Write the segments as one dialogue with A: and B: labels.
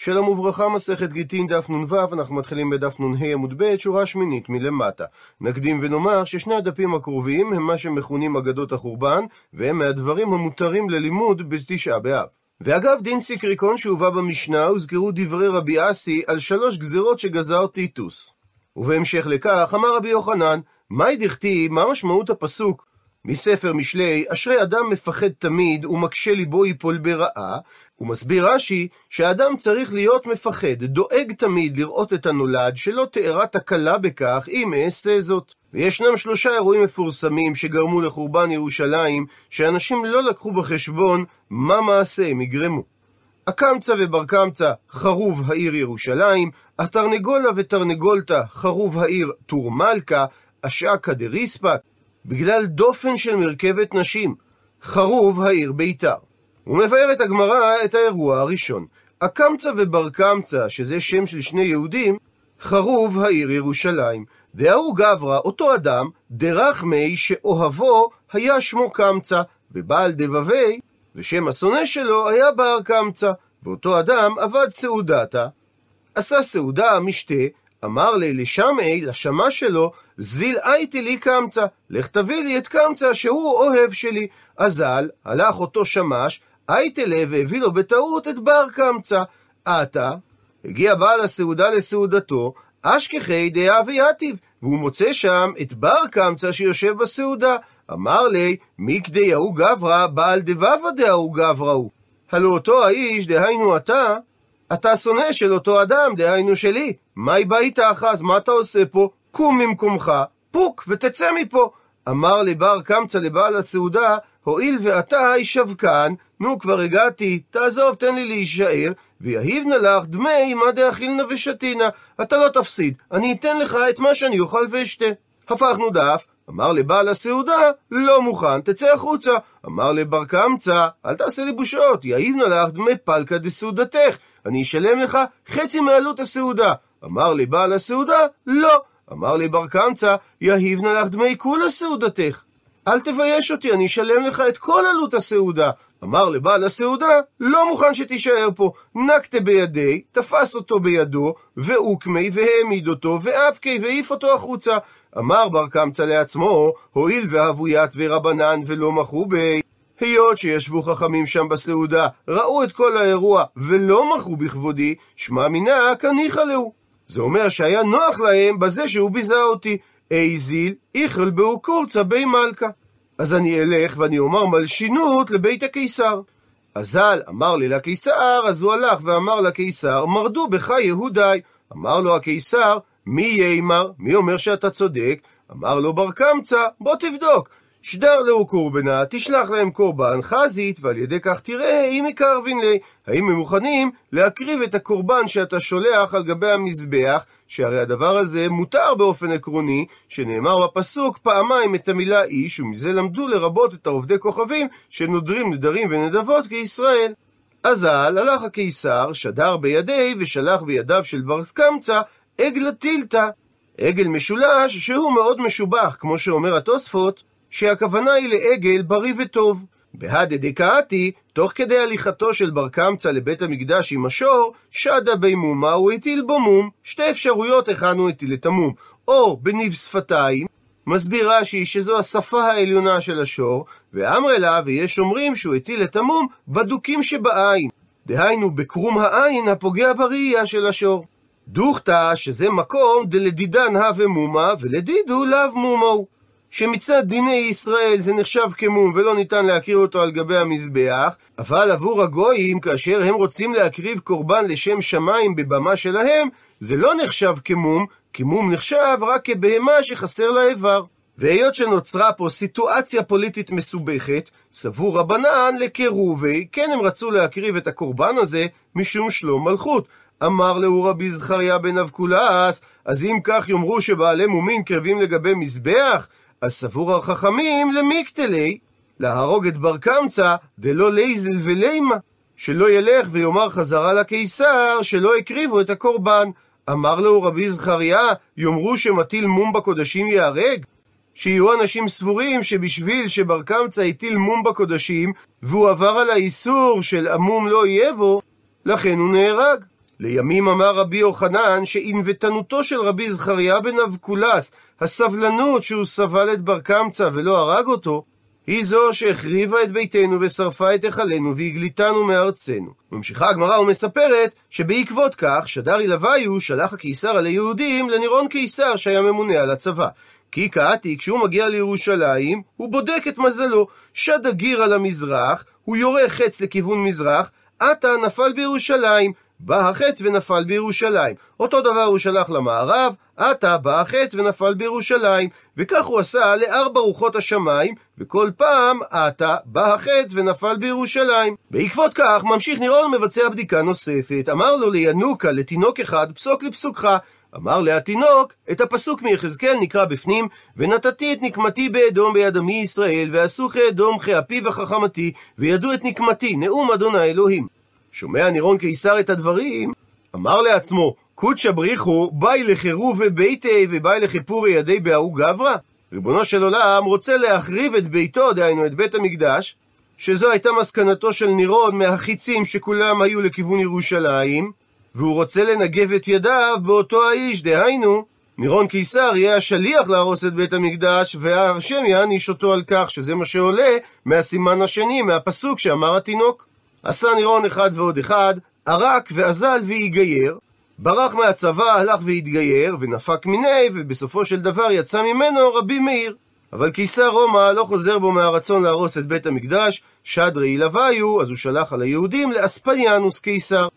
A: שלום וברכה, מסכת גיטין דף נ"ו, אנחנו מתחילים בדף נ"ה עמוד ב', שורה שמינית מלמטה. נקדים ונאמר ששני הדפים הקרובים הם מה שמכונים אגדות החורבן, והם מהדברים המותרים ללימוד בתשעה באב. ואגב דין סיקריקון שהובא במשנה, הוזכרו דברי רבי אסי על שלוש גזרות שגזר טיטוס. ובהמשך לכך אמר רבי יוחנן, מהי דכתיב, מה משמעות הפסוק מספר משלי, אשרי אדם מפחד תמיד ומקשה ליבו יפול ברעה, הוא מסביר רש"י שהאדם צריך להיות מפחד, דואג תמיד לראות את הנולד, שלא תארע תקלה בכך אם אעשה זאת. וישנם שלושה אירועים מפורסמים שגרמו לחורבן ירושלים, שאנשים לא לקחו בחשבון מה מעשה הם יגרמו. הקמצא ובר קמצא, חרוב העיר ירושלים, התרנגולה ותרנגולתא, חרוב העיר טור מלכה, אשעקא דריספא, בגלל דופן של מרכבת נשים, חרוב העיר ביתר. ומבארת הגמרא את האירוע הראשון. הקמצא ובר קמצא, שזה שם של שני יהודים, חרוב העיר ירושלים. וההוא גברא, אותו אדם, דרך מי שאוהבו היה שמו קמצא, ובעל דבבי, ושם השונא שלו היה בר קמצא. ואותו אדם עבד סעודתה, עשה סעודה משתה, אמר לי לשמעי, לשמה שלו, זיל הייתי לי קמצא, לך תביא לי את קמצא שהוא אוהב שלי. אזל, הלך אותו שמש, הייתי לה והביא לו בטעות את בר קמצא. עתה, הגיע בעל הסעודה לסעודתו, אשכחי דעה ויתיב, והוא מוצא שם את בר קמצא שיושב בסעודה. אמר לי, מי כדי ההוא גברא, בעל דבבא דההוא גברא הוא. הלא אותו האיש, דהיינו אתה, אתה שונא של אותו אדם, דהיינו שלי. מהי בעית אחז, מה אתה עושה פה? קום ממקומך, פוק, ותצא מפה. אמר לבר קמצא לבעל הסעודה, הואיל ואתה שווקן, נו כבר הגעתי, תעזוב, תן לי להישאר, ויהיבנה לך דמי מה דאכילנה ושתינה. אתה לא תפסיד, אני אתן לך את מה שאני אוכל ואשתה. הפכנו דף, אמר לבעל הסעודה, לא מוכן, תצא החוצה. אמר לבר קמצא, אל תעשה לי בושות, יהיבנה לך דמי פלקא דסעודתך, אני אשלם לך חצי מעלות הסעודה. אמר לבעל הסעודה, לא. אמר לבר קמצא, יהיבנה לך דמי כולה סעודתך. אל תבייש אותי, אני אשלם לך את כל עלות הסעודה. אמר לבעל הסעודה, לא מוכן שתישאר פה. נקטה בידי, תפס אותו בידו, ואוקמי, והעמיד אותו, ואפקי, והעיף אותו החוצה. אמר בר קמצא לעצמו, הואיל ואהבוית ורבנן ולא מחו בי. היות שישבו חכמים שם בסעודה, ראו את כל האירוע ולא מחו בכבודי, שמע מינא כניחא להו. זה אומר שהיה נוח להם בזה שהוא ביזה אותי. איזיל, איכל בהו קורצה בי מלכה. אז אני אלך ואני אומר מלשינות לבית הקיסר. אזל אמר לי לקיסר, אז הוא הלך ואמר לקיסר, מרדו בך יהודי. אמר לו הקיסר, מי יימר? מי אומר שאתה צודק? אמר לו בר קמצא, בוא תבדוק. שדר להו קורבנה, תשלח להם קורבן חזית, ועל ידי כך תראה אם יקרבין לי. האם הם מוכנים להקריב את הקורבן שאתה שולח על גבי המזבח, שהרי הדבר הזה מותר באופן עקרוני, שנאמר בפסוק פעמיים את המילה איש, ומזה למדו לרבות את העובדי כוכבים, שנודרים נדרים ונדבות כישראל. אזל הלך הקיסר, שדר בידי, ושלח בידיו של בר קמצא, עגלה טילתא. עגל משולש שהוא מאוד משובח, כמו שאומר התוספות, שהכוונה היא לעגל בריא וטוב. בהדה דקאתי, תוך כדי הליכתו של בר קמצא לבית המקדש עם השור, שדה בי מומה הוא הטיל בו מום. שתי אפשרויות היכן הוא הטיל את המום. או בניב שפתיים, מסביר רש"י שזו השפה העליונה של השור, ואמר לה, ויש אומרים שהוא הטיל את המום בדוקים שבעין. דהיינו, בקרום העין הפוגע בראייה של השור. דוכתא, שזה מקום דלדידן הווה מומה, ולדידו לאו מומו. שמצד דיני ישראל זה נחשב כמום ולא ניתן להקריב אותו על גבי המזבח, אבל עבור הגויים, כאשר הם רוצים להקריב קורבן לשם שמיים בבמה שלהם, זה לא נחשב כמום, כי מום נחשב רק כבהמה שחסר לה איבר. והיות שנוצרה פה סיטואציה פוליטית מסובכת, סבור רבנן לקירובי, כן הם רצו להקריב את הקורבן הזה משום שלום מלכות. אמר לו רבי זכריה בן אבקולס, אז אם כך יאמרו שבעלי מומין קרבים לגבי מזבח, אז סבור החכמים למיקטליה, להרוג את בר קמצא דלא ליזיל ולימא, שלא ילך ויאמר חזרה לקיסר שלא הקריבו את הקורבן. אמר לו רבי זכריה, יאמרו שמטיל מום בקודשים ייהרג? שיהיו אנשים סבורים שבשביל שבר קמצא הטיל מום בקודשים, והוא עבר על האיסור של המום לא יהיה בו, לכן הוא נהרג. לימים אמר רבי יוחנן שענוותנותו של רבי זכריה בן אבקולס, הסבלנות שהוא סבל את בר קמצא ולא הרג אותו, היא זו שהחריבה את ביתנו ושרפה את היכלנו והגליתנו מארצנו. ממשיכה הגמרא ומספרת שבעקבות כך שדרי לוויו שלח הקיסר על היהודים לנירון קיסר שהיה ממונה על הצבא. כי קאתי, כשהוא מגיע לירושלים, הוא בודק את מזלו. שד הגיר על המזרח, הוא יורה חץ לכיוון מזרח, עתה נפל בירושלים. בא החץ ונפל בירושלים. אותו דבר הוא שלח למערב, עתה בא החץ ונפל בירושלים. וכך הוא עשה לארבע רוחות השמיים, וכל פעם עתה בא החץ ונפל בירושלים. בעקבות כך ממשיך נירון ומבצע בדיקה נוספת. אמר לו לינוקה, לתינוק אחד, פסוק לפסוקך. אמר להתינוק, את הפסוק מיחזקאל נקרא בפנים, ונתתי את נקמתי באדום ביד עמי ישראל, ועשו כאדום כאפי וחכמתי, וידעו את נקמתי, נאום אדוני אלוהים. שומע נירון קיסר את הדברים, אמר לעצמו, קודשא בריחו, באי לחירובי ביתי ובאי לחיפורי ידי בהוא גברא? ריבונו של עולם רוצה להחריב את ביתו, דהיינו את בית המקדש, שזו הייתה מסקנתו של נירון מהחיצים שכולם היו לכיוון ירושלים, והוא רוצה לנגב את ידיו באותו האיש, דהיינו, נירון קיסר יהיה השליח להרוס את בית המקדש, והשם יעניש אותו על כך, שזה מה שעולה מהסימן השני, מהפסוק שאמר התינוק. עשה נירון אחד ועוד אחד, ערק ואזל ויגייר, ברח מהצבא, הלך והתגייר, ונפק מיני, ובסופו של דבר יצא ממנו רבי מאיר. אבל קיסר רומא לא חוזר בו מהרצון להרוס את בית המקדש, שדרי לוויו, אז הוא שלח על היהודים לאספניאנוס קיסר.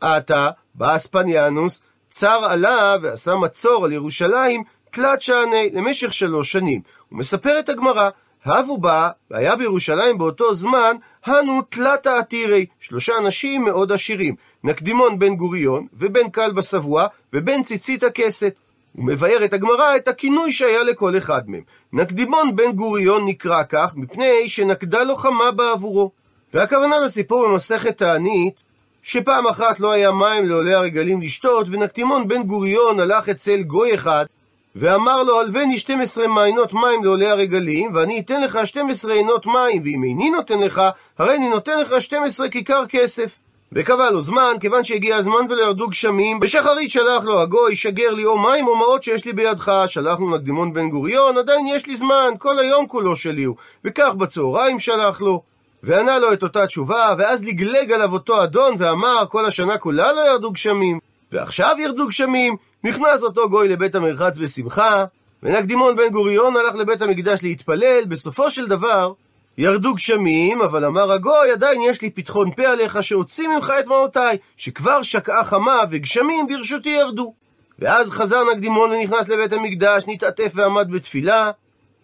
A: עתה בא אספניאנוס, צר עלה ועשה מצור על ירושלים תלת שעני למשך שלוש שנים. הוא מספר את הגמרא, הבו בא, והיה בירושלים באותו זמן, הנו תלתא עתירי, שלושה אנשים מאוד עשירים, נקדימון בן גוריון, ובן כלבא שבוע, ובן ציצית הכסת. הוא מבאר את הגמרא את הכינוי שהיה לכל אחד מהם. נקדימון בן גוריון נקרא כך, מפני שנקדה לו חמה בעבורו. והכוונה לסיפור במסכת תענית, שפעם אחת לא היה מים לעולי הרגלים לשתות, ונקדימון בן גוריון הלך אצל גוי אחד, ואמר לו, הלווני 12 מעיינות מים לעולי הרגלים, ואני אתן לך 12 עינות מים, ואם איני נותן לך, הרי אני נותן לך 12 כיכר כסף. וקבע לו זמן, כיוון שהגיע הזמן ולא גשמים, בשחרית שלח לו הגוי, שגר לי או מים או מעות שיש לי בידך. שלחנו נקדימון בן גוריון, עדיין יש לי זמן, כל היום כולו שלי הוא. וכך בצהריים שלח לו. וענה לו את אותה תשובה, ואז לגלג עליו אותו אדון ואמר, כל השנה כולה לא ירדו גשמים, ועכשיו ירדו גשמים. נכנס אותו גוי לבית המרחץ בשמחה, ונקדימון בן גוריון הלך לבית המקדש להתפלל, בסופו של דבר ירדו גשמים, אבל אמר הגוי, עדיין יש לי פתחון פה עליך שהוציא ממך את מעותיי, שכבר שקעה חמה וגשמים ברשותי ירדו. ואז חזר נקדימון ונכנס לבית המקדש, נתעטף ועמד בתפילה,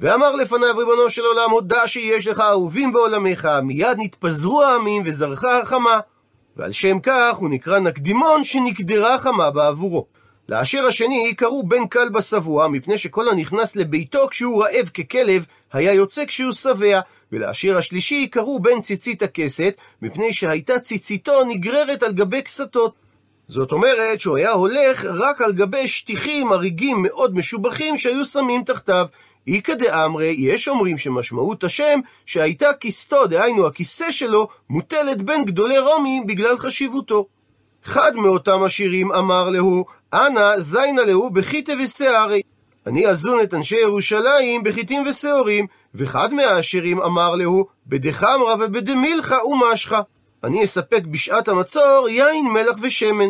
A: ואמר לפניו ריבונו של עולם, הודע שיש לך אהובים בעולמך, מיד נתפזרו העמים וזרחה החמה. ועל שם כך הוא נקרא נקדימון שנקדרה חמה בעבורו. לעשיר השני קראו בן כלבא שבוע, מפני שכל הנכנס לביתו כשהוא רעב ככלב, היה יוצא כשהוא שבע. ולעשיר השלישי קראו בן ציצית הכסת, מפני שהייתה ציציתו נגררת על גבי כסתות. זאת אומרת שהוא היה הולך רק על גבי שטיחים, הריגים מאוד משובחים שהיו שמים תחתיו. איכא דאמרי, יש אומרים שמשמעות השם שהייתה כסתו, דהיינו הכיסא שלו, מוטלת בין גדולי רומי בגלל חשיבותו. אחד מאותם השירים אמר להו, אנא זיינה להו בחיטה ושערי. אני אזון את אנשי ירושלים בחיטים ושעורים, ואחד מהעשירים אמר להו, בדחמרא ובדמילכה ומשכה. אני אספק בשעת המצור יין, מלח ושמן.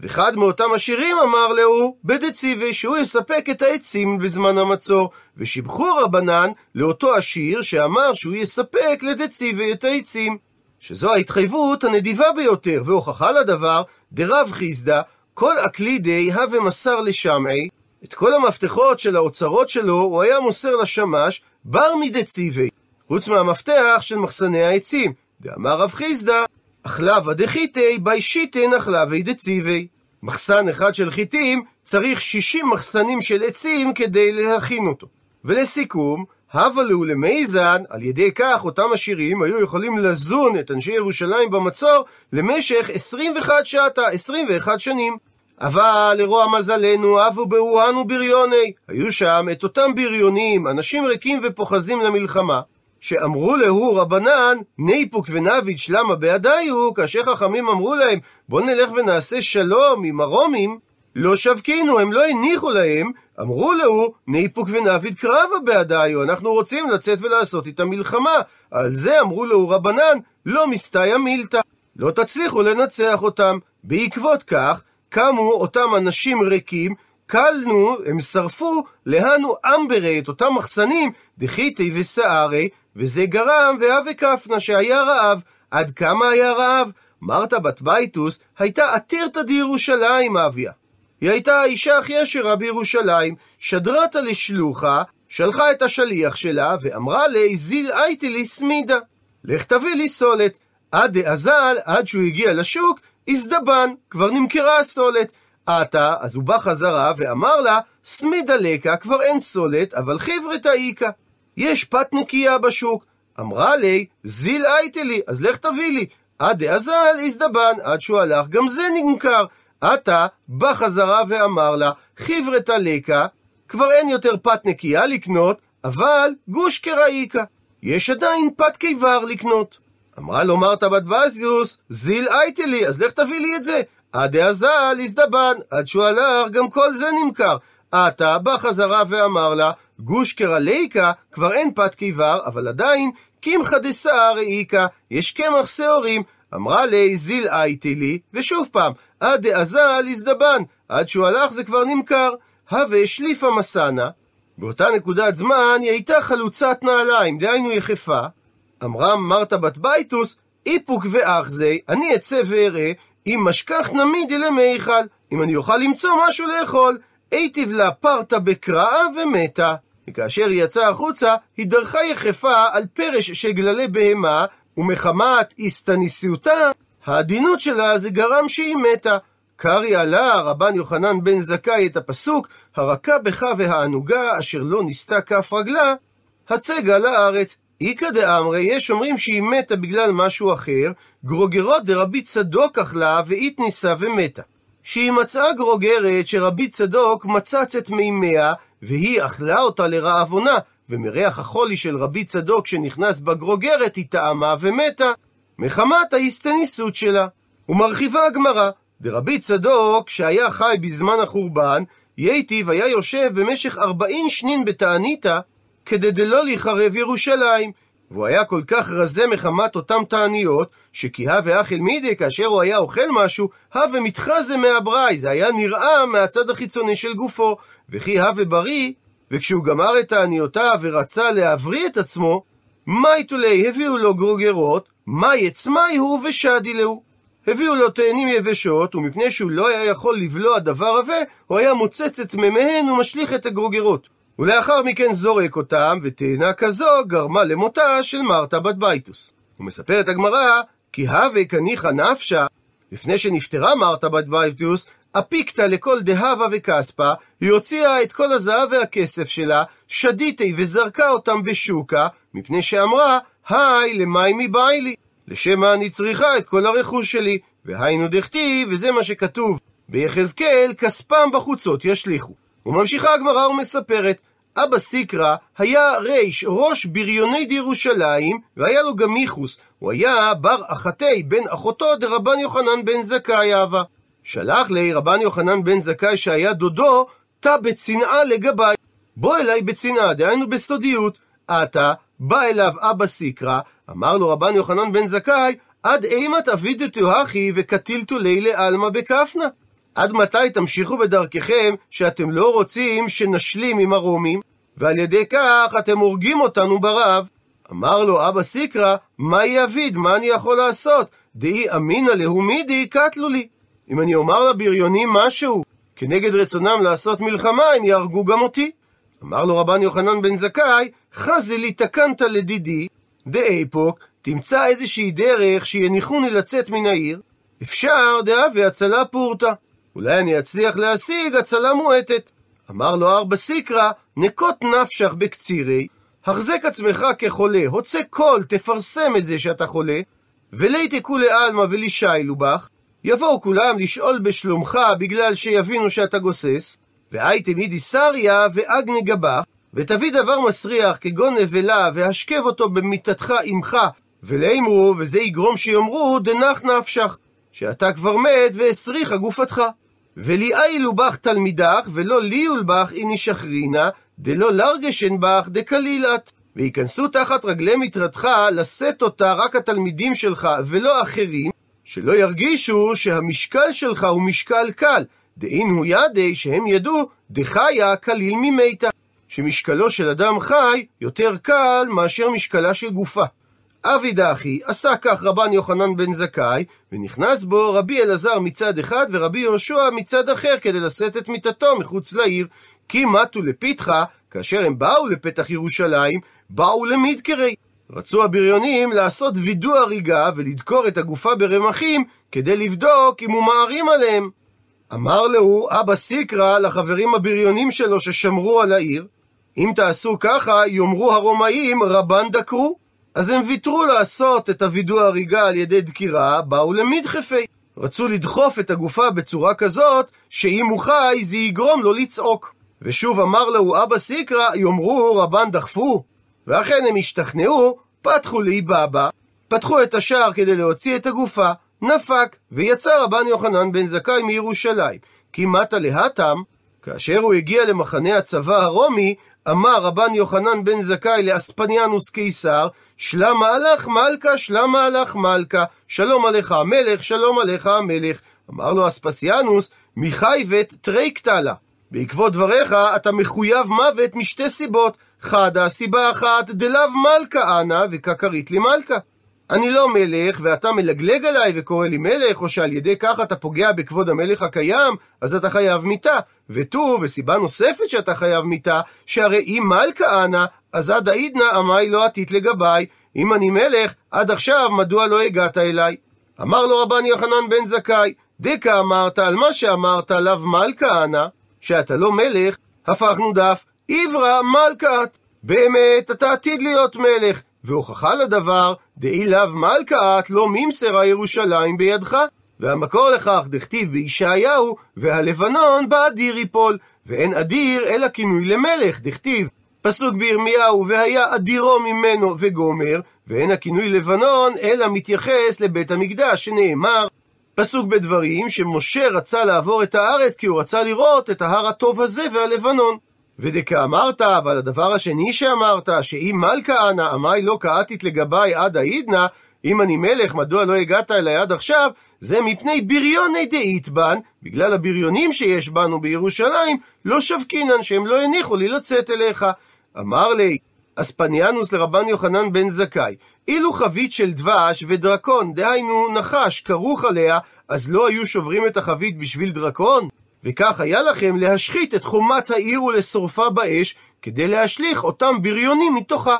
A: ואחד מאותם עשירים אמר להו, בדציבי, שהוא יספק את העצים בזמן המצור. ושיבחו רבנן לאותו עשיר שאמר שהוא יספק לדציבי את העצים. שזו ההתחייבות הנדיבה ביותר, והוכחה לדבר, דרב חיסדא, כל אקלידי הווה מסר לשמעי, את כל המפתחות של האוצרות שלו הוא היה מוסר לשמש בר מדציבי, חוץ מהמפתח של מחסני העצים. דאמר רב חיסדא, אכלבה דחיתי בי שיטן אכלבי דציבי. מחסן אחד של חיטים צריך 60 מחסנים של עצים כדי להכין אותו. ולסיכום, הווה לו למייזן, על ידי כך אותם עשירים היו יכולים לזון את אנשי ירושלים במצור למשך 21 שעתה, 21 שנים. אבל לרוע מזלנו, אבו באוהנו בריוני. היו שם את אותם בריונים, אנשים ריקים ופוחזים למלחמה, שאמרו להו רבנן, ניפוק ונביד שלמה בידיו, כאשר חכמים אמרו להם, בוא נלך ונעשה שלום עם הרומים, לא שבקינו, הם לא הניחו להם, אמרו להו, ניפוק ונביד קרבה בידיו, אנחנו רוצים לצאת ולעשות איתם מלחמה. על זה אמרו להו רבנן, לא מסתייע מילתא. לא תצליחו לנצח אותם. בעקבות כך, קמו אותם אנשים ריקים, קלנו, הם שרפו, להנו אמברי, את אותם מחסנים, דחיתי וסערי, וזה גרם והווה כפנה שהיה רעב. עד כמה היה רעב? מרתה בת בייטוס הייתה עתירתא דירושלים הויא. היא הייתה האישה הכי עשירה בירושלים, שדרתה לשלוחה, שלחה את השליח שלה, ואמרה ליה, זיל אייתי לי סמידא. לך תביא לי סולת. אדאזל, עד שהוא הגיע לשוק, איזדבן, כבר נמכרה הסולת. אתא, אז הוא בא חזרה ואמר לה, סמידא ליכא, כבר אין סולת, אבל חיורתא איכא. יש פת נקייה בשוק. אמרה לי, זיל הייתי לי, אז לך תביא לי. עד דאזל הזדבן, עד שהוא הלך, גם זה נמכר. עתה בא חזרה ואמר לה, חברתא לקה, כבר אין יותר פת נקייה לקנות, אבל גוש קראיקה. יש עדיין פת קיבר לקנות. אמרה לו מרתה בת בזיוס, זיל הייתי לי, אז לך תביא לי את זה. עד דאזל הזדבן, עד שהוא הלך, גם כל זה נמכר. עתה בא חזרה ואמר לה, גושקרא ליכא, כבר אין פת קיבר, אבל עדיין, קמחא דשערי איכא, יש קמח שעורים. אמרה ליה, זיל אייתי לי, ושוב פעם, אדאזל איזדבן, עד שהוא הלך זה כבר נמכר. הוה שליפא מסאנא, באותה נקודת זמן היא הייתה חלוצת נעליים, דהיינו יחפה. אמרה מרתה בת בייטוס, איפוק ואחזי, אני אצא ואראה, אי משכחנא מידי למיכל, אם אני אוכל למצוא משהו לאכול, היטיב לה פרטה בקראה ומתה. וכאשר היא יצאה החוצה, היא דרכה יחפה על פרש של גללי בהמה, ומחמת הסתניסיותה, העדינות שלה זה גרם שהיא מתה. קרעי עלה רבן יוחנן בן זכאי את הפסוק, הרכה בך והענוגה, אשר לא ניסתה כף רגלה, הצגה לארץ. איכא דאמרי, יש אומרים שהיא מתה בגלל משהו אחר, גרוגרות דרבי צדוק אכלה ואית ניסה ומתה. שהיא מצאה גרוגרת שרבי צדוק מצץ את מימיה, והיא אכלה אותה לרעבונה, ומריח החולי של רבי צדוק שנכנס בגרוגרת היא טעמה ומתה, מחמת ההסתניסות שלה. ומרחיבה הגמרא, דרבי צדוק, שהיה חי בזמן החורבן, ייטיב היה יושב במשך ארבעין שנין בתעניתא, כדי דלא להיחרב ירושלים. והוא היה כל כך רזה מחמת אותם תעניות, שכי הווה אכל מידי, כאשר הוא היה אוכל משהו, הווה מתחזה מהבראי, זה היה נראה מהצד החיצוני של גופו. וכי הווה בריא, וכשהוא גמר את תעניותיו ורצה להבריא את עצמו, מאי תולי הביאו לו גרוגרות, מאי עצמאי הוא ושדי להו. הביאו לו תאנים יבשות, ומפני שהוא לא היה יכול לבלוע דבר עבה, הוא היה מוצץ את מימיהן ומשליך את הגרוגרות. ולאחר מכן זורק אותם, ותאנה כזו גרמה למותה של מרתה בת בייטוס. ומספרת הגמרא, כי הוה קא ניחא נפשה, לפני שנפטרה מרתה בת בייטוס, אפיקתה לכל דהבא וכספא, היא הוציאה את כל הזהב והכסף שלה, שדיתיה וזרקה אותם בשוקא, מפני שאמרה, האי, למאי מיבעי לי? לשם מה אני צריכה את כל הרכוש שלי? והיינו דכתיב, וזה מה שכתוב ביחזקאל, כספם בחוצות ישליכו. וממשיכה הגמרא ומספרת, אבא סיקרא היה ריש, ראש בריוני דירושלים, והיה לו גם מיכוס. הוא היה בר אחתי בן אחותו דרבן יוחנן בן זכאי אבא. שלח לי רבן יוחנן בן זכאי שהיה דודו, תא בצנעה לגביי. בוא אליי בצנעה, דהיינו בסודיות. עתה, בא אליו אבא סיקרא, אמר לו רבן יוחנן בן זכאי, עד אימת אבידתו הכי וקטילתו לילה עלמא בכפנה. עד מתי תמשיכו בדרככם שאתם לא רוצים שנשלים עם הרומים, ועל ידי כך אתם הורגים אותנו ברב? אמר לו אבא סיקרא, מה יביד, מה אני יכול לעשות? דאי אמינא להומידי קטלו לי. אם אני אומר לבריונים משהו כנגד רצונם לעשות מלחמה, הם יהרגו גם אותי. אמר לו רבן יוחנן בן זכאי, חזי לי תקנת לדידי, דאיפוק, תמצא איזושהי דרך שיניחוני לצאת מן העיר, אפשר דאבי הצלה פורתא. אולי אני אצליח להשיג הצלה מועטת. אמר לו ארבע סיקרא, נקוט נפשך בקצירי, החזק עצמך כחולה, הוצא קול, תפרסם את זה שאתה חולה, וליתי כולי עלמא ולישיילו בך, יבואו כולם לשאול בשלומך בגלל שיבינו שאתה גוסס, והייתם אידי סריה ואגני גבך, ותביא דבר מסריח כגון נבלה, והשכב אותו במיטתך עמך, ולאמרו, וזה יגרום שיאמרו, דנח נפשך, שאתה כבר מת והסריחה גופתך. וליאילו בך תלמידך, ולא ליול בך איני שחרינה, דלא לרגשן בך דקלילת. וייכנסו תחת רגלי מטרתך לשאת אותה רק התלמידים שלך ולא אחרים, שלא ירגישו שהמשקל שלך הוא משקל קל, דאין הוא ידי שהם ידעו דחיה קליל ממתה, שמשקלו של אדם חי יותר קל מאשר משקלה של גופה. אבי דחי, עשה כך רבן יוחנן בן זכאי, ונכנס בו רבי אלעזר מצד אחד ורבי יהושע מצד אחר כדי לשאת את מיטתו מחוץ לעיר. כי מתו לפתחה, כאשר הם באו לפתח ירושלים, באו למדקרי. רצו הבריונים לעשות וידוא הריגה ולדקור את הגופה ברמחים כדי לבדוק אם הוא מערים עליהם. אמר לו אבא סיקרא לחברים הבריונים שלו ששמרו על העיר, אם תעשו ככה, יאמרו הרומאים רבן דקרו. אז הם ויתרו לעשות את הווידוא הריגה על ידי דקירה, באו למדחפי. רצו לדחוף את הגופה בצורה כזאת, שאם הוא חי זה יגרום לו לצעוק. ושוב אמר לו אבא סיקרא, יאמרו רבן דחפו. ואכן הם השתכנעו, פתחו לאיבאבא, פתחו את השער כדי להוציא את הגופה, נפק, ויצא רבן יוחנן בן זכאי מירושלים. כי מטה להתם, כאשר הוא הגיע למחנה הצבא הרומי, אמר רבן יוחנן בן זכאי לאספניאנוס קיסר, שלם מהלך מלכה, שלם מהלך מלכה, שלום עליך המלך, שלום עליך המלך. אמר לו אספסיאנוס, מחייבת טרייקטלה. בעקבות דבריך אתה מחויב מוות משתי סיבות. חדה, סיבה אחת, דלאו מלכה אנא, וככרית לי מלכה. אני לא מלך, ואתה מלגלג עליי וקורא לי מלך, או שעל ידי כך אתה פוגע בכבוד המלך הקיים, אז אתה חייב מיתה. ותו, וסיבה נוספת שאתה חייב מיתה, שהרי אם מלכה אנא, אז עד העידנא עמי לא עתית לגביי. אם אני מלך, עד עכשיו מדוע לא הגעת אליי? אמר לו רבן יוחנן בן זכאי, דקה אמרת על מה שאמרת לאו מלכה אנא, שאתה לא מלך, הפכנו דף, עברה מלכת. באמת, אתה עתיד להיות מלך, והוכחה לדבר, דאי לאו מלכת לא ממסרה ירושלים בידך. והמקור לכך דכתיב בישעיהו, והלבנון באדיר יפול, ואין אדיר אלא כינוי למלך, דכתיב. פסוק בירמיהו, והיה אדירו ממנו וגומר, ואין הכינוי לבנון, אלא מתייחס לבית המקדש, שנאמר, פסוק בדברים, שמשה רצה לעבור את הארץ כי הוא רצה לראות את ההר הטוב הזה והלבנון. ודקה אמרת, אבל הדבר השני שאמרת, שאם מלכה אנא עמי לא קאתית לגביי עד העידנא, אם אני מלך, מדוע לא הגעת אליי עד עכשיו? זה מפני בריוני דאיתבן, בגלל הבריונים שיש בנו בירושלים, לא שבקינן, שהם לא הניחו לי לצאת אליך. אמר לי, אספניאנוס לרבן יוחנן בן זכאי, אילו חבית של דבש ודרקון, דהיינו נחש, כרוך עליה, אז לא היו שוברים את החבית בשביל דרקון? וכך היה לכם להשחית את חומת העיר ולשורפה באש, כדי להשליך אותם בריונים מתוכה.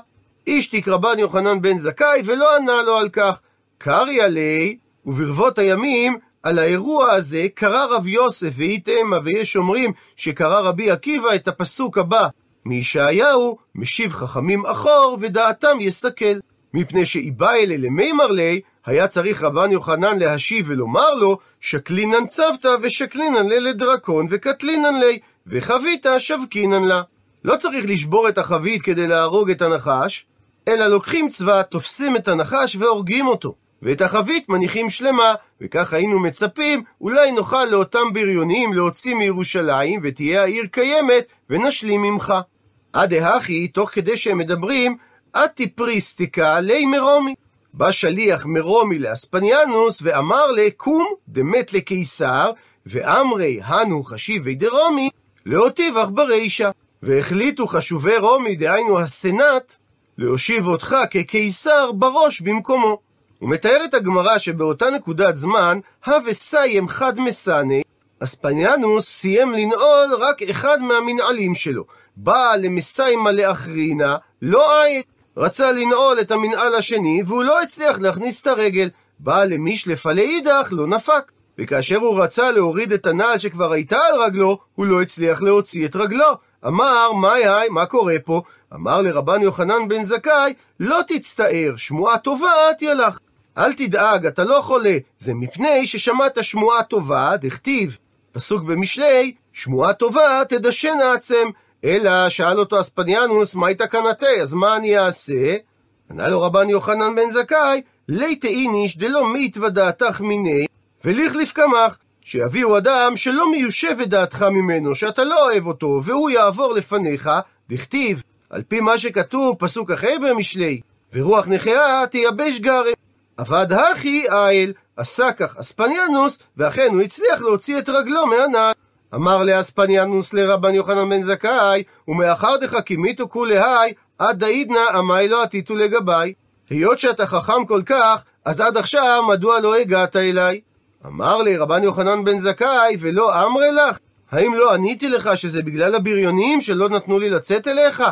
A: אישתיק רבן יוחנן בן זכאי, ולא ענה לו על כך. קרי עלי, וברבות הימים, על האירוע הזה קרא רב יוסף ואיתמה, ויש אומרים שקרא רבי עקיבא את הפסוק הבא מישעיהו, משיב חכמים אחור, ודעתם יסכל. מפני שאיבא אלה למימר לי, היה צריך רבן יוחנן להשיב ולומר לו, שקלינן צוותא ושקלינן לי לדרקון וקטלינן לי, וחביתה שבקינן לה. לא צריך לשבור את החבית כדי להרוג את הנחש, אלא לוקחים צבא, תופסים את הנחש והורגים אותו. ואת החבית מניחים שלמה, וכך היינו מצפים, אולי נוכל לאותם בריונים להוציא מירושלים, ותהיה העיר קיימת, ונשלים ממך. עד ההכי, תוך כדי שהם מדברים, אתי פריסטיקה לי מרומי. בא שליח מרומי לאספניאנוס ואמר לקום דמת לקיסר, ואמרי הנו חשיבי דרומי, להוטיבך ברישה. והחליטו חשובי רומי, דהיינו הסנאט, להושיב אותך כקיסר בראש במקומו. הוא מתאר את הגמרא שבאותה נקודת זמן, הווה סיים חד מסנה, אספניאנוס סיים לנעול רק אחד מהמנעלים שלו. בא למסיימה לאחרינה, לא עית. רצה לנעול את המנעל השני, והוא לא הצליח להכניס את הרגל. בא למישלפה לאידך, לא נפק. וכאשר הוא רצה להוריד את הנעל שכבר הייתה על רגלו, הוא לא הצליח להוציא את רגלו. אמר, מה היי, מה קורה פה? אמר לרבן יוחנן בן זכאי, לא תצטער, שמועה טובה תהיה לך. אל תדאג, אתה לא חולה, זה מפני ששמעת שמועה טובה, דכתיב. פסוק במשלי, שמועה טובה תדשן העצם, אלא שאל אותו אספניאנוס, מהי תקנתי, אז מה אני אעשה? ענה לו רבן יוחנן בן זכאי, ליתא איניש דלא מיתווה דעתך מיני, וליכליף קמח, שיביאו אדם שלא מיושבת דעתך ממנו, שאתה לא אוהב אותו, והוא יעבור לפניך, דכתיב, על פי מה שכתוב, פסוק אחר במשלי, ורוח נכאה תייבש גרם. עבד הכי האל, עשה כך אספניאנוס, ואכן הוא הצליח להוציא את רגלו מהנעל. אמר לאספניאנוס לרבן יוחנן בן זכאי, ומאחר דחכימיתו כולי היי, עד דאידנא עמי לא עתיתו לגביי. היות שאתה חכם כל כך, אז עד עכשיו מדוע לא הגעת אליי? אמר לי רבן יוחנן בן זכאי, ולא אמרי לך? האם לא עניתי לך שזה בגלל הבריונים שלא נתנו לי לצאת אליך?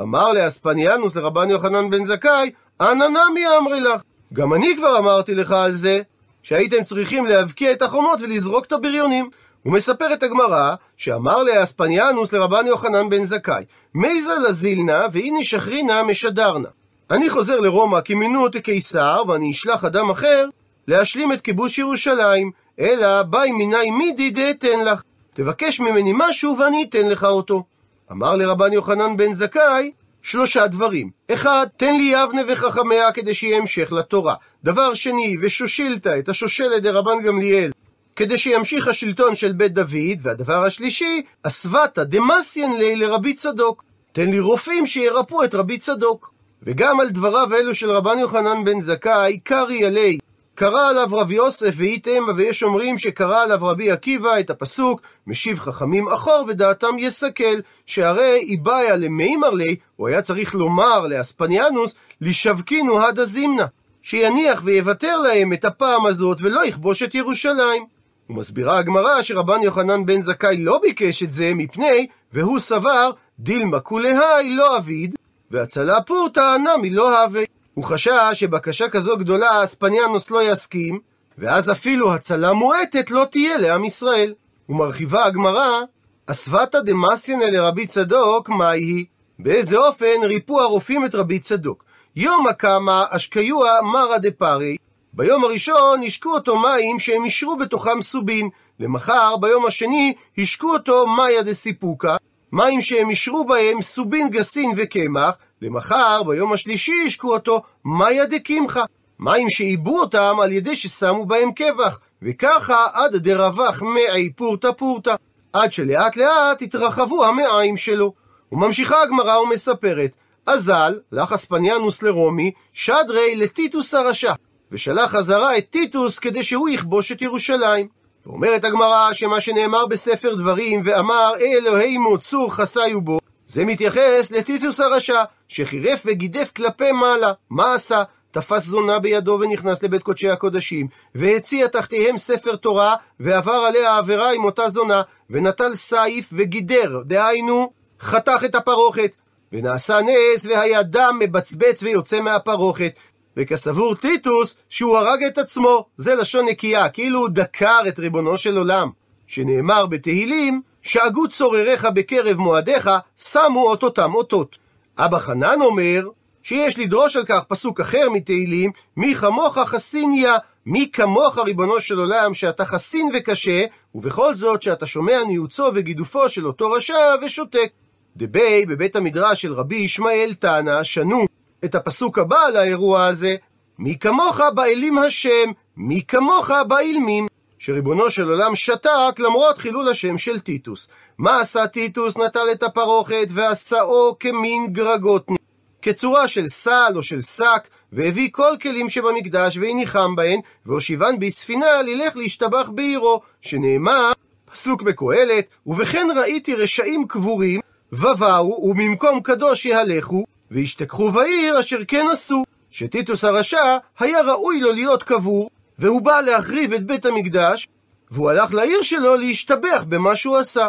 A: אמר לאספניאנוס לרבן יוחנן בן זכאי, אנא נמי אמרי לך. גם אני כבר אמרתי לך על זה, שהייתם צריכים להבקיע את החומות ולזרוק את הבריונים. ומספרת הגמרא, שאמר לאספניאנוס לרבן יוחנן בן זכאי, מייזה לזילנה והנה שחרינה משדרנה. אני חוזר לרומא כי מינו אותי קיסר, ואני אשלח אדם אחר להשלים את כיבוש ירושלים, אלא ביי מיני מידי דאתן לך. תבקש ממני משהו ואני אתן לך אותו. אמר לרבן יוחנן בן זכאי, שלושה דברים. אחד, תן לי יבנה וחכמיה כדי שיהיה המשך לתורה. דבר שני, ושושילת את השושלת דרבן גמליאל, כדי שימשיך השלטון של בית דוד. והדבר השלישי, אסוותא דמסיין לי לרבי צדוק. תן לי רופאים שירפאו את רבי צדוק. וגם על דבריו אלו של רבן יוחנן בן זכאי, קרי עלי. קרא עליו רבי יוסף ואיתם, ויש אומרים שקרא עליו רבי עקיבא את הפסוק משיב חכמים אחור ודעתם יסכל, שהרי איבאיה למימר לי, הוא היה צריך לומר לאספניאנוס, לשבקינו הדה זימנה, שיניח ויוותר להם את הפעם הזאת ולא יכבוש את ירושלים. ומסבירה הגמרא שרבן יוחנן בן זכאי לא ביקש את זה מפני, והוא סבר, דילמה כולהי לא אביד, והצלה פורתא נמי לא הווה. הוא חשש שבקשה כזו גדולה אספניאנוס לא יסכים, ואז אפילו הצלה מועטת לא תהיה לעם ישראל. ומרחיבה הגמרא, אסוותא דמסינא לרבי צדוק, מהי? באיזה אופן ריפו הרופאים את רבי צדוק? יומא קמא אשקיוה מרא דפרי, ביום הראשון השקו אותו מים שהם אישרו בתוכם סובין, למחר ביום השני השקו אותו מאיה דסיפוקה, מים שהם אישרו בהם סובין גסין וקמח, למחר, ביום השלישי, השקו אותו מאיה דקמחה, מים שעיבו אותם על ידי ששמו בהם קבח, וככה עד דרווח מעי פורתא פורתא, עד שלאט לאט התרחבו המעיים שלו. וממשיכה הגמרא ומספרת, אזל, לך אספניאנוס לרומי, שדרי לטיטוס הרשע, ושלח חזרה את טיטוס כדי שהוא יכבוש את ירושלים. ואומרת הגמרא שמה שנאמר בספר דברים, ואמר אלוהימו צור חסיו בו, זה מתייחס לטיטוס הרשע, שחירף וגידף כלפי מעלה. מה עשה? תפס זונה בידו ונכנס לבית קודשי הקודשים, והציע תחתיהם ספר תורה, ועבר עליה עבירה עם אותה זונה, ונטל סייף וגידר, דהיינו, חתך את הפרוכת. ונעשה נס, והיה דם מבצבץ ויוצא מהפרוכת. וכסבור טיטוס, שהוא הרג את עצמו, זה לשון נקייה, כאילו הוא דקר את ריבונו של עולם. שנאמר בתהילים, שאגו צורריך בקרב מועדיך, שמו אותותם אותות. אבא חנן אומר, שיש לדרוש על כך פסוק אחר מתהילים, מי כמוך חסיניה, מי כמוך ריבונו של עולם, שאתה חסין וקשה, ובכל זאת שאתה שומע ניוצו וגידופו של אותו רשע ושותק. דבי, בבית המדרש של רבי ישמעאל תנא, שנו את הפסוק הבא על האירוע הזה, מי כמוך באלים השם, מי כמוך באילמים. שריבונו של עולם שתק למרות חילול השם של טיטוס. מה עשה טיטוס? נטל את הפרוכת ועשאו כמין גרגותני, כצורה של סל או של שק, והביא כל כלים שבמקדש והניחם בהן, והושיבן בספינה ללך להשתבח בעירו, שנאמר, פסוק בקהלת, ובכן ראיתי רשעים קבורים, ובאו, וממקום קדוש יהלכו, וישתכחו בעיר אשר כן עשו. שטיטוס הרשע היה ראוי לו להיות קבור, והוא בא להחריב את בית המקדש, והוא הלך לעיר שלו להשתבח במה שהוא עשה.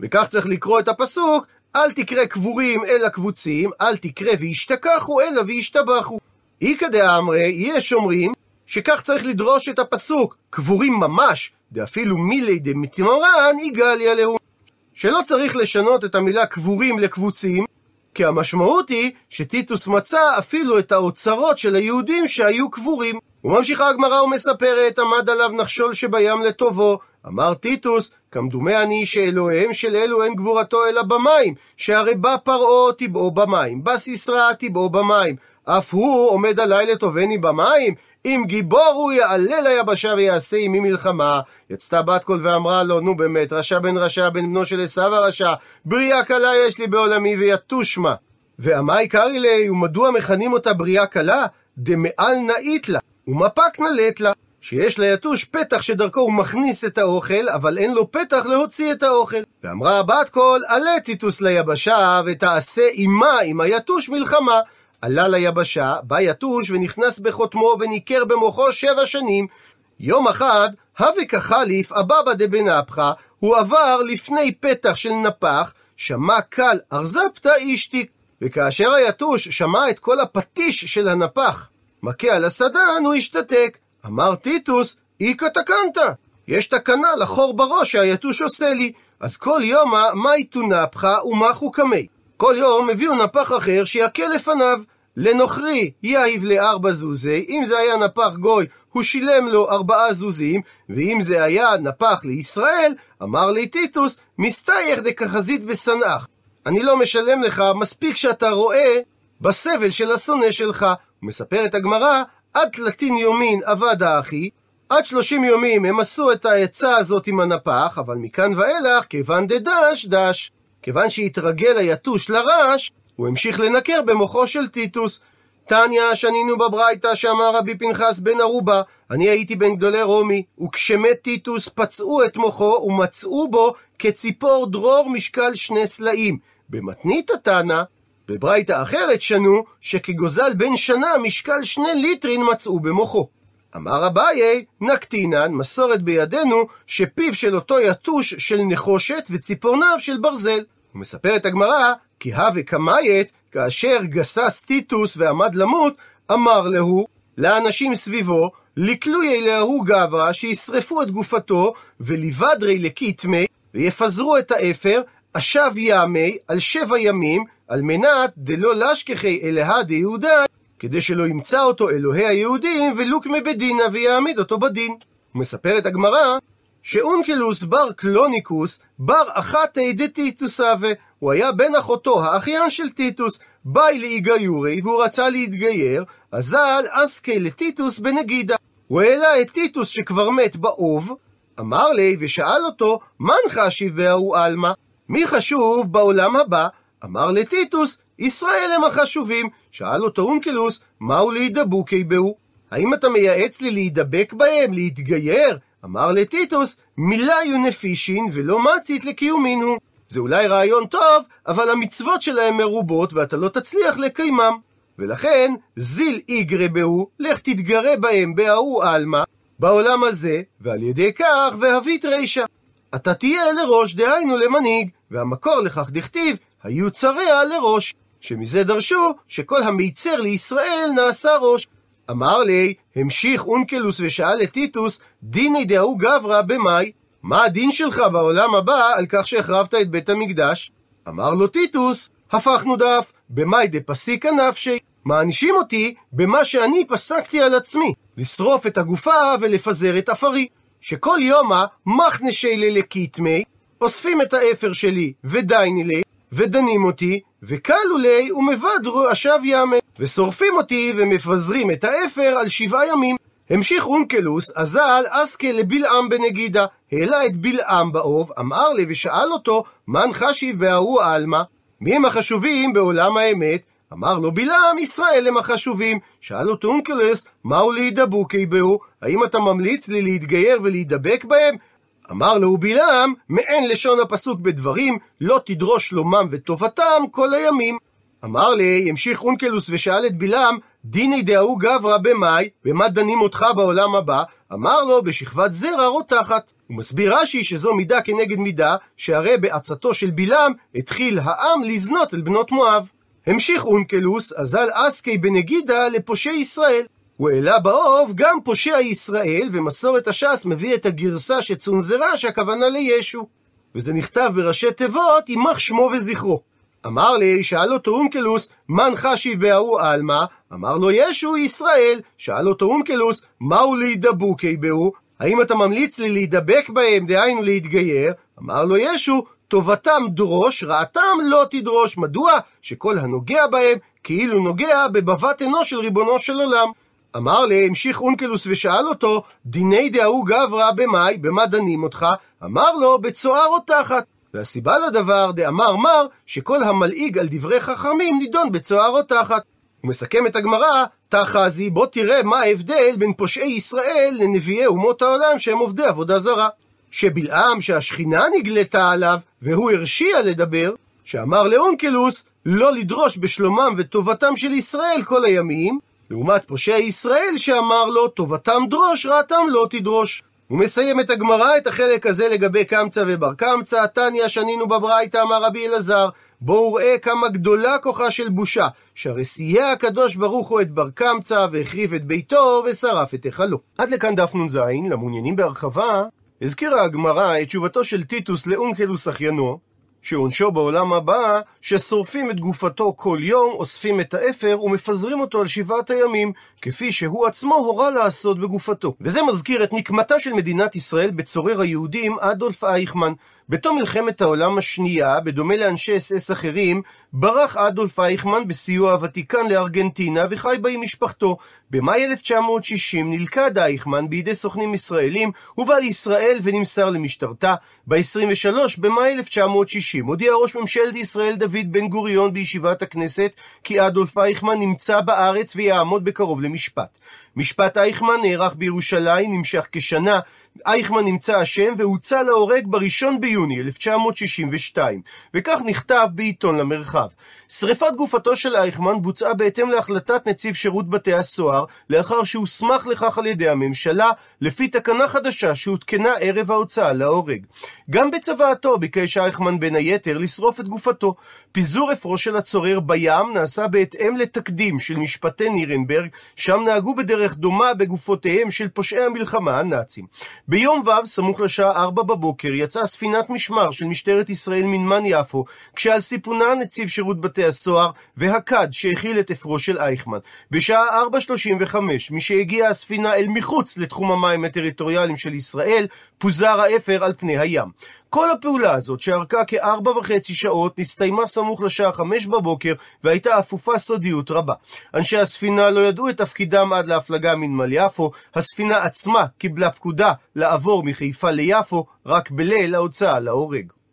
A: וכך צריך לקרוא את הפסוק, אל תקרא קבורים אלא קבוצים, אל תקרא וישתכחו אלא וישתבחו. איכא דאמרי, יש אומרים, שכך צריך לדרוש את הפסוק, קבורים ממש, דאפילו מילי דמתמרן, יגליה להו. שלא צריך לשנות את המילה קבורים לקבוצים, כי המשמעות היא שטיטוס מצא אפילו את האוצרות של היהודים שהיו קבורים. וממשיכה הגמרא ומספרת, עמד עליו נחשול שבים לטובו, אמר טיטוס, כמדומה אני שאלוהיהם של אלו אין גבורתו אלא במים, שהרי בא פרעה תבעו במים, בא סיסרא תבעו במים, אף הוא עומד עלי לטובני במים? אם גיבור הוא יעלה ליבשה ויעשה עמי מלחמה. יצתה בת קול ואמרה לו, נו באמת, רשע בן רשע בן בנו של עשו הרשע, בריאה קלה יש לי בעולמי ויתוש מה. ועמי קרעי לי, ומדוע מכנים אותה בריאה קלה? דמעל נאית לה, ומפק נלט לה. שיש ליתוש פתח שדרכו הוא מכניס את האוכל, אבל אין לו פתח להוציא את האוכל. ואמרה הבת קול, עלה טיטוס ליבשה, ותעשה עמה, עם היתוש מלחמה. עלה ליבשה, בא יתוש ונכנס בחותמו וניקר במוחו שבע שנים. יום אחד, הווה כחליף אבבא דבנפחא, הוא עבר לפני פתח של נפח, שמע קל ארזפתא אישתיק. וכאשר היתוש שמע את כל הפטיש של הנפח מכה על הסדן, הוא השתתק. אמר טיטוס, איכא תקנת. יש תקנה לחור בראש שהיתוש עושה לי. אז כל יומא מאי תונפחא ומחו קמי. כל יום הביאו נפח אחר שיקל לפניו. לנוכרי יהיב לארבע זוזי, אם זה היה נפח גוי, הוא שילם לו ארבעה זוזים, ואם זה היה נפח לישראל, אמר לי טיטוס, מסתייך דכחזית בשנאך. אני לא משלם לך, מספיק שאתה רואה בסבל של השונא שלך. מספרת הגמרא, עד תלתין יומין עבד האחי, עד שלושים יומים הם עשו את העצה הזאת עם הנפח, אבל מכאן ואילך, כיוון דדש, דש. כיוון שהתרגל היתוש לרש, הוא המשיך לנקר במוחו של טיטוס. תניא, שנינו בברייתא שאמר רבי פנחס בן ערובה, אני הייתי בין גדולי רומי, וכשמת טיטוס פצעו את מוחו ומצאו בו כציפור דרור משקל שני סלעים. במתניתא תנא, בברייתא אחרת שנו, שכגוזל בן שנה משקל שני ליטרין מצאו במוחו. אמר אביי, נקטינן, מסורת בידינו, שפיו של אותו יתוש של נחושת וציפורניו של ברזל. ומספרת הגמרא, כי הוה קמיית, כאשר גסס טיטוס ועמד למות, אמר להו, לאנשים סביבו, לקלויי לההוא גברא, שישרפו את גופתו, ולבדרי לקיטמיה, ויפזרו את האפר, אשב ימי, על שבע ימים, על מנת דלא לשכחיה אלהא דיהודאי, כדי שלא ימצא אותו אלוהי היהודים, ולוקמיה בדינא, ויעמיד אותו בדין. ומספרת הגמרא, שאונקלוס בר קלוניקוס בר אחתיה הוה, הוא היה בן אחותו, האחיין של טיטוס, בעי לאיגיורי, והוא רצה להתגייר, אזל אסקיה לטיטוס בנגידא. הוא העלה את טיטוס שכבר מת באוב, אמר ליה ושאל אותו, מאן חשיב בההוא עלמא? מי חשוב בעולם הבא? אמר לטיטוס, ישראל הם החשובים. שאל אותו אונקלוס, מהו לאידבוקי בהו? האם אתה מייעץ לי להידבק בהם, להתגייר? אמר לטיטוס, מילה יו נפישין ולא מצית לקיומינו. זה אולי רעיון טוב, אבל המצוות שלהם מרובות ואתה לא תצליח לקיימם. ולכן, זיל איגרה בהו, לך תתגרה בהם בהוא עלמא, בעולם הזה, ועל ידי כך והבית רישא. אתה תהיה לראש, דהיינו למנהיג, והמקור לכך דכתיב, היו צריה לראש. שמזה דרשו שכל המיצר לישראל נעשה ראש. אמר לי, המשיך אונקלוס ושאל את טיטוס, דיני דהוא גברא במאי, מה הדין שלך בעולם הבא על כך שהחרבת את בית המקדש? אמר לו טיטוס, הפכנו דף, במאי דפסיקה נפשי. מענישים אותי במה שאני פסקתי על עצמי, לשרוף את הגופה ולפזר את עפרי. שכל יומא מחנשי ללקיטמי, אוספים את האפר שלי ודייני לי, ודנים אותי, וקלו לי ומבדרו אשב ימי, ושורפים אותי ומפזרים את האפר על שבעה ימים. המשיך אונקלוס, אזל אסקה לבלעם בנגידה, העלה את בלעם באוב, אמר לי ושאל אותו, מן חשיב בההוא עלמא? מי הם החשובים בעולם האמת? אמר לו בלעם, ישראל הם החשובים. שאל אותו אונקלוס, מהו להידבוקי בהו? האם אתה ממליץ לי להתגייר ולהידבק בהם? אמר לו בלעם, מעין לשון הפסוק בדברים, לא תדרוש שלומם וטובתם כל הימים. אמר לי, המשיך אונקלוס ושאל את בלעם, דיני דהוא גברא במאי, במה דנים אותך בעולם הבא? אמר לו, בשכבת זרע רותחת. הוא מסביר רש"י שזו מידה כנגד מידה, שהרי בעצתו של בלעם התחיל העם לזנות אל בנות מואב. המשיך אונקלוס, אזל אסקי בנגידה לפושעי ישראל. הוא העלה באוב גם פושע ישראל, ומסורת הש"ס מביא את הגרסה שצונזרה שהכוונה לישו. וזה נכתב בראשי תיבות, יימח שמו וזכרו. אמר לי, שאל אותו אונקלוס, מן חשיב בהוא עלמא? אמר לו ישו ישראל. שאל אותו אונקלוס, מהו להידבוקי בהו? האם אתה ממליץ לי להידבק בהם, דהיינו להתגייר? אמר לו ישו, טובתם דרוש, רעתם לא תדרוש. מדוע? שכל הנוגע בהם כאילו נוגע בבבת עינו של ריבונו של עולם. אמר לה, המשיך אונקלוס ושאל אותו, דיני דהוא גברא במאי, במה דנים אותך? אמר לו, בצוער או תחת. והסיבה לדבר, דאמר מר, שכל המלעיג על דברי חכמים נידון בצוער או תחת. הוא מסכם את הגמרא, תחזי, בוא תראה מה ההבדל בין פושעי ישראל לנביאי אומות העולם שהם עובדי עבודה זרה. שבלעם, שהשכינה נגלתה עליו, והוא הרשיע לדבר, שאמר לאונקלוס לא לדרוש בשלומם וטובתם של ישראל כל הימים, לעומת פושעי ישראל שאמר לו טובתם דרוש, רעתם לא תדרוש. הוא מסיים את הגמרא, את החלק הזה לגבי קמצא ובר קמצא, תניא שנינו בברייתא, אמר רבי אלעזר, בואו ראה כמה גדולה כוחה של בושה, שהרי סייע הקדוש ברוך הוא את בר קמצא, והחריב את ביתו, ושרף את היכלו. עד לכאן דף נ"ז, למעוניינים בהרחבה, הזכירה הגמרא את תשובתו של טיטוס לאונקלוס אחיינו, שעונשו בעולם הבא, ששורפים את גופתו כל יום, אוספים את האפר ומפזרים אותו על שבעת הימים, כפי שהוא עצמו הורה לעשות בגופתו. וזה מזכיר את נקמתה של מדינת ישראל בצורר היהודים אדולף אייכמן, בתום מלחמת העולם השנייה, בדומה לאנשי אס אס אחרים, ברח אדולף אייכמן בסיוע הוותיקן לארגנטינה וחי בה עם משפחתו. במאי 1960 נלכד אייכמן בידי סוכנים ישראלים, הובא לישראל ונמסר למשטרתה. ב-23 במאי 1960 הודיע ראש ממשלת ישראל דוד בן גוריון בישיבת הכנסת כי אדולף אייכמן נמצא בארץ ויעמוד בקרוב למשפט. משפט אייכמן נערך בירושלים, נמשך כשנה, אייכמן נמצא אשם והוצא להורג בראשון ביוני 1962, וכך נכתב בעיתון למרחב. שריפת גופתו של אייכמן בוצעה בהתאם להחלטת נציב שירות בתי הסוהר, לאחר שהוסמך לכך על ידי הממשלה, לפי תקנה חדשה שהותקנה ערב ההוצאה להורג. גם בצוואתו ביקש אייכמן בין היתר לשרוף את גופתו. פיזור אפרו של הצורר בים נעשה בהתאם לתקדים של משפטי נירנברג, שם נהגו בדרך דומה בגופותיהם של פושעי המלחמה הנאצים. ביום ו', סמוך לשעה 4 בבוקר, יצאה ספינת משמר של משטרת ישראל מנמן יפו, כשעל סיפונה נציב שירות בתי הסוהר והכד שהכיל את אפרו של אייכמן. בשעה 4.35, משהגיעה הספינה אל מחוץ לתחום המים הטריטוריאליים של ישראל, פוזר האפר על פני הים. כל הפעולה הזאת, שארכה כארבע וחצי שעות, נסתיימה סמוך לשעה חמש בבוקר, והייתה אפופה סודיות רבה. אנשי הספינה לא ידעו את תפקידם עד להפלגה מנמל יפו, הספינה עצמה קיבלה פקודה לעבור מחיפה ליפו רק בליל ההוצאה להורג.